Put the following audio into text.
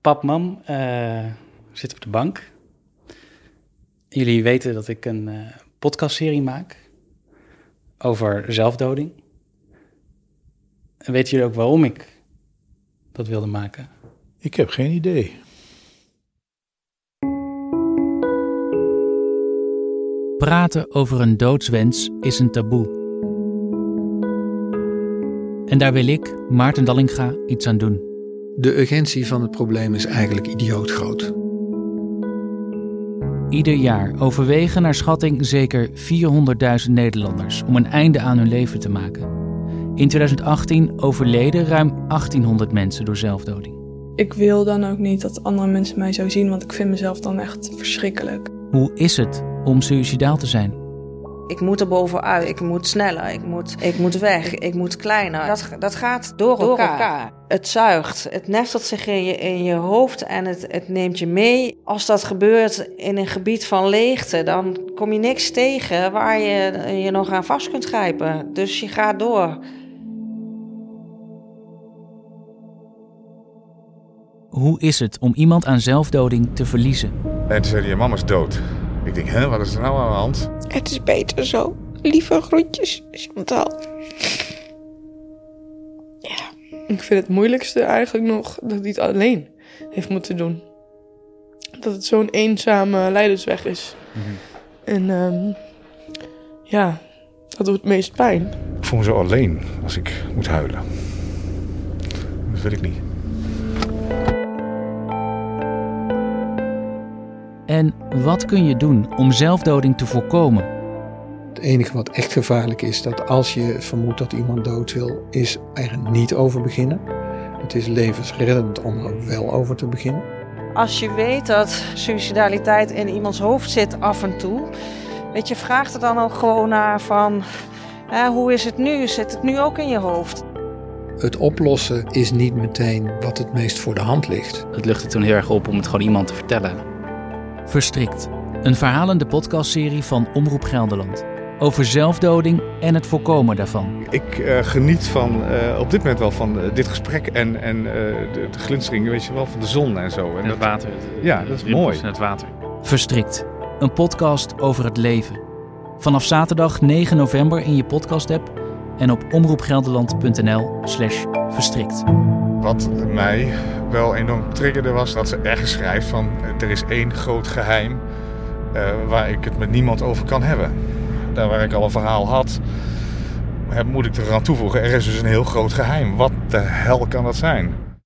Pap, mam uh, zit op de bank. Jullie weten dat ik een uh, podcastserie maak over zelfdoding. En weten jullie ook waarom ik dat wilde maken? Ik heb geen idee. Praten over een doodswens is een taboe. En daar wil ik, Maarten Dallinga, iets aan doen. De urgentie van het probleem is eigenlijk idioot groot. Ieder jaar overwegen naar schatting zeker 400.000 Nederlanders om een einde aan hun leven te maken. In 2018 overleden ruim 1800 mensen door zelfdoding. Ik wil dan ook niet dat andere mensen mij zo zien, want ik vind mezelf dan echt verschrikkelijk. Hoe is het om suicidaal te zijn? Ik moet er bovenuit, ik moet sneller, ik moet, ik moet weg, ik moet kleiner. Dat, dat gaat door, door elkaar. Het zuigt, het nestelt zich in je, in je hoofd en het, het neemt je mee. Als dat gebeurt in een gebied van leegte, dan kom je niks tegen waar je je nog aan vast kunt grijpen. Dus je gaat door. Hoe is het om iemand aan zelfdoding te verliezen? En toen zei hij, mama is dood. Ik denk, hè, wat is er nou aan de hand? Het is beter zo. Lieve groetjes, Chantal. Ja. Ik vind het moeilijkste eigenlijk nog dat hij het alleen heeft moeten doen. Dat het zo'n eenzame leidersweg is. Mhm. En um, ja, dat doet het meest pijn. Ik voel me zo alleen als ik moet huilen. Dat wil ik niet. En wat kun je doen om zelfdoding te voorkomen? Het enige wat echt gevaarlijk is, dat als je vermoedt dat iemand dood wil, is er niet over beginnen. Het is levensreddend om er wel over te beginnen. Als je weet dat suicidaliteit in iemands hoofd zit af en toe, weet je, vraag er dan ook gewoon naar van, hè, hoe is het nu? Zit het nu ook in je hoofd? Het oplossen is niet meteen wat het meest voor de hand ligt. Het luchtte toen heel erg op om het gewoon iemand te vertellen. Verstrikt. Een verhalende podcastserie van Omroep Gelderland. Over zelfdoding en het voorkomen daarvan. Ik uh, geniet van, uh, op dit moment wel van uh, dit gesprek en, en de, de, glinstering weet je wel, van de zon en zo. En, en het dat, water. Ja, dat is mooi. En het water. Verstrikt. Een podcast over het leven. Vanaf zaterdag 9 november in je podcast-app en op omroepgelderland.nl slash verstrikt. Wat mij wel enorm triggerde was dat ze ergens schrijft van er is één groot geheim uh, waar ik het met niemand over kan hebben. Daar waar ik al een verhaal had, moet ik er aan toevoegen. Er is dus een heel groot geheim. Wat de hel kan dat zijn?